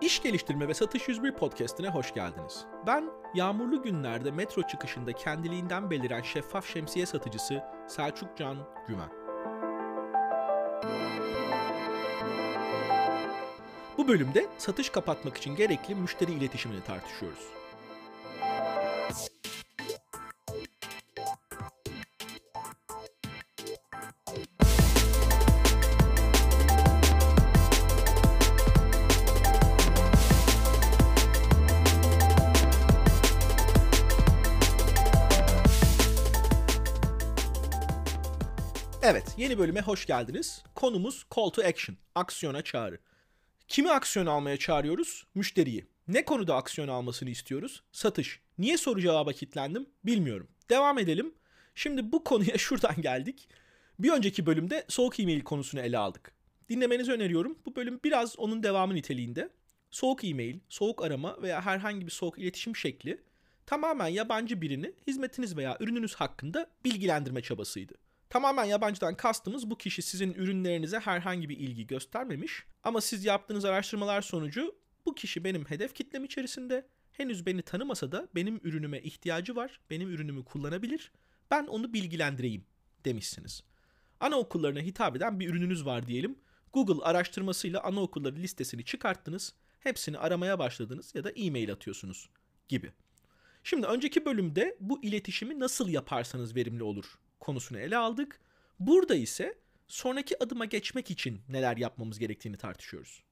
İş Geliştirme ve Satış 101 podcastine hoş geldiniz. Ben yağmurlu günlerde metro çıkışında kendiliğinden beliren şeffaf şemsiye satıcısı Selçuk Can Güven. Bu bölümde satış kapatmak için gerekli müşteri iletişimini tartışıyoruz. Evet, yeni bölüme hoş geldiniz. Konumuz call to action, aksiyona çağrı. Kimi aksiyon almaya çağırıyoruz? Müşteriyi. Ne konuda aksiyon almasını istiyoruz? Satış. Niye soru cevaba kilitlendim? Bilmiyorum. Devam edelim. Şimdi bu konuya şuradan geldik. Bir önceki bölümde soğuk e-mail konusunu ele aldık. Dinlemenizi öneriyorum. Bu bölüm biraz onun devamı niteliğinde. Soğuk e-mail, soğuk arama veya herhangi bir soğuk iletişim şekli tamamen yabancı birini hizmetiniz veya ürününüz hakkında bilgilendirme çabasıydı. Tamamen yabancıdan kastımız bu kişi sizin ürünlerinize herhangi bir ilgi göstermemiş ama siz yaptığınız araştırmalar sonucu bu kişi benim hedef kitlem içerisinde henüz beni tanımasa da benim ürünüme ihtiyacı var, benim ürünümü kullanabilir, ben onu bilgilendireyim demişsiniz. Anaokullarına hitap eden bir ürününüz var diyelim. Google araştırmasıyla anaokulları listesini çıkarttınız, hepsini aramaya başladınız ya da e-mail atıyorsunuz gibi. Şimdi önceki bölümde bu iletişimi nasıl yaparsanız verimli olur konusunu ele aldık. Burada ise sonraki adıma geçmek için neler yapmamız gerektiğini tartışıyoruz.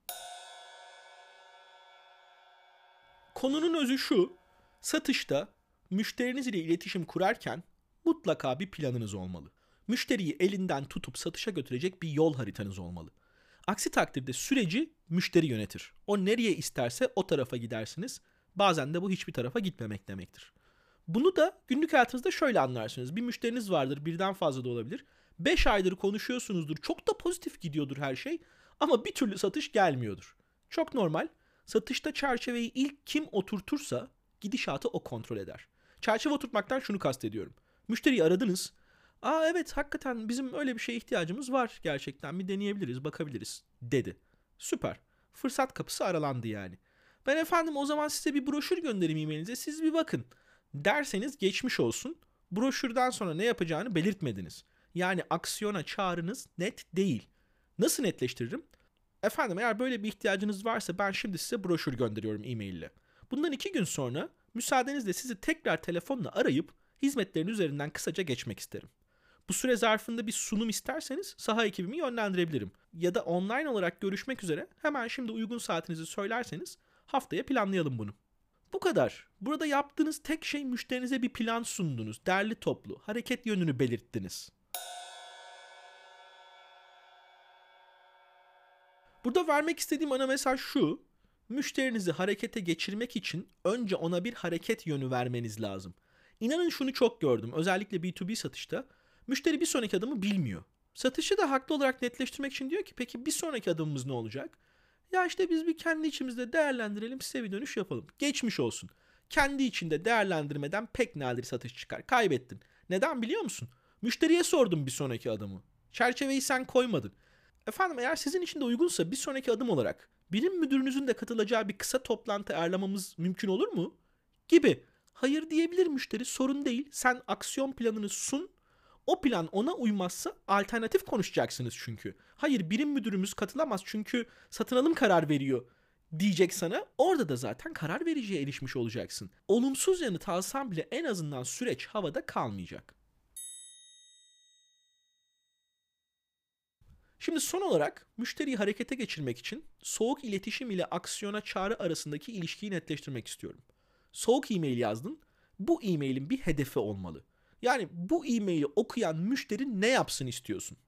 Konunun özü şu. Satışta müşteriniz ile iletişim kurarken mutlaka bir planınız olmalı. Müşteriyi elinden tutup satışa götürecek bir yol haritanız olmalı. Aksi takdirde süreci müşteri yönetir. O nereye isterse o tarafa gidersiniz. Bazen de bu hiçbir tarafa gitmemek demektir. Bunu da günlük hayatınızda şöyle anlarsınız. Bir müşteriniz vardır, birden fazla da olabilir. 5 aydır konuşuyorsunuzdur. Çok da pozitif gidiyordur her şey ama bir türlü satış gelmiyordur. Çok normal. Satışta çerçeveyi ilk kim oturtursa gidişatı o kontrol eder. Çerçeve oturtmaktan şunu kastediyorum. Müşteriyi aradınız. Aa evet hakikaten bizim öyle bir şeye ihtiyacımız var gerçekten. Bir deneyebiliriz, bakabiliriz dedi. Süper. Fırsat kapısı aralandı yani. Ben efendim o zaman size bir broşür göndereyim e-mailinize. Siz bir bakın derseniz geçmiş olsun. Broşürden sonra ne yapacağını belirtmediniz. Yani aksiyona çağrınız net değil. Nasıl netleştiririm? Efendim eğer böyle bir ihtiyacınız varsa ben şimdi size broşür gönderiyorum e-mail ile. Bundan iki gün sonra müsaadenizle sizi tekrar telefonla arayıp hizmetlerin üzerinden kısaca geçmek isterim. Bu süre zarfında bir sunum isterseniz saha ekibimi yönlendirebilirim. Ya da online olarak görüşmek üzere hemen şimdi uygun saatinizi söylerseniz haftaya planlayalım bunu. Bu kadar. Burada yaptığınız tek şey müşterinize bir plan sundunuz. Derli toplu. Hareket yönünü belirttiniz. Burada vermek istediğim ana mesaj şu. Müşterinizi harekete geçirmek için önce ona bir hareket yönü vermeniz lazım. İnanın şunu çok gördüm. Özellikle B2B satışta. Müşteri bir sonraki adımı bilmiyor. Satışı da haklı olarak netleştirmek için diyor ki peki bir sonraki adımımız ne olacak? Ya işte biz bir kendi içimizde değerlendirelim size bir dönüş yapalım. Geçmiş olsun. Kendi içinde değerlendirmeden pek nadir satış çıkar. Kaybettin. Neden biliyor musun? Müşteriye sordum bir sonraki adımı. Çerçeveyi sen koymadın. Efendim eğer sizin için de uygunsa bir sonraki adım olarak birim müdürünüzün de katılacağı bir kısa toplantı ayarlamamız mümkün olur mu? Gibi. Hayır diyebilir müşteri sorun değil. Sen aksiyon planını sun o plan ona uymazsa alternatif konuşacaksınız çünkü. Hayır birim müdürümüz katılamaz çünkü satın alım karar veriyor diyecek sana. Orada da zaten karar vericiye erişmiş olacaksın. Olumsuz yanıt alsan bile en azından süreç havada kalmayacak. Şimdi son olarak müşteriyi harekete geçirmek için soğuk iletişim ile aksiyona çağrı arasındaki ilişkiyi netleştirmek istiyorum. Soğuk e-mail yazdın. Bu e-mailin bir hedefi olmalı. Yani bu e-maili okuyan müşteri ne yapsın istiyorsun?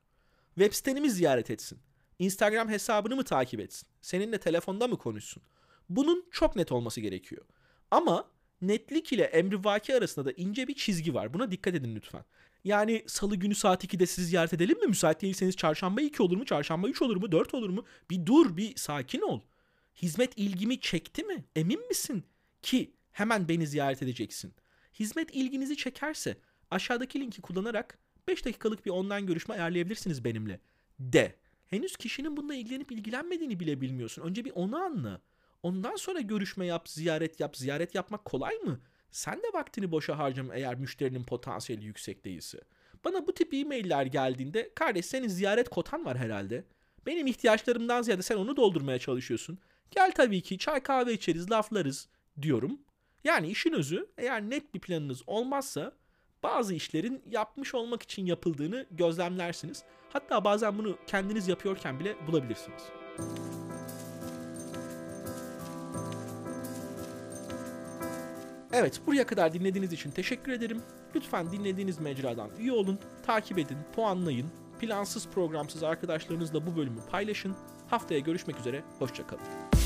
Web siteni mi ziyaret etsin? Instagram hesabını mı takip etsin? Seninle telefonda mı konuşsun? Bunun çok net olması gerekiyor. Ama netlik ile emrivaki arasında da ince bir çizgi var. Buna dikkat edin lütfen. Yani salı günü saat 2'de sizi ziyaret edelim mi? Müsait değilseniz çarşamba 2 olur mu? Çarşamba 3 olur mu? 4 olur mu? Bir dur, bir sakin ol. Hizmet ilgimi çekti mi? Emin misin ki hemen beni ziyaret edeceksin? Hizmet ilginizi çekerse Aşağıdaki linki kullanarak 5 dakikalık bir online görüşme ayarlayabilirsiniz benimle. De. Henüz kişinin bununla ilgilenip ilgilenmediğini bile bilmiyorsun. Önce bir onu anla. Ondan sonra görüşme yap, ziyaret yap. Ziyaret yapmak kolay mı? Sen de vaktini boşa harcama eğer müşterinin potansiyeli yüksek değilse. Bana bu tip e-mailler geldiğinde kardeş senin ziyaret kotan var herhalde. Benim ihtiyaçlarımdan ziyade sen onu doldurmaya çalışıyorsun. Gel tabii ki çay kahve içeriz laflarız diyorum. Yani işin özü eğer net bir planınız olmazsa bazı işlerin yapmış olmak için yapıldığını gözlemlersiniz. Hatta bazen bunu kendiniz yapıyorken bile bulabilirsiniz. Evet buraya kadar dinlediğiniz için teşekkür ederim. Lütfen dinlediğiniz mecradan üye olun, takip edin, puanlayın. Plansız programsız arkadaşlarınızla bu bölümü paylaşın. Haftaya görüşmek üzere, hoşçakalın.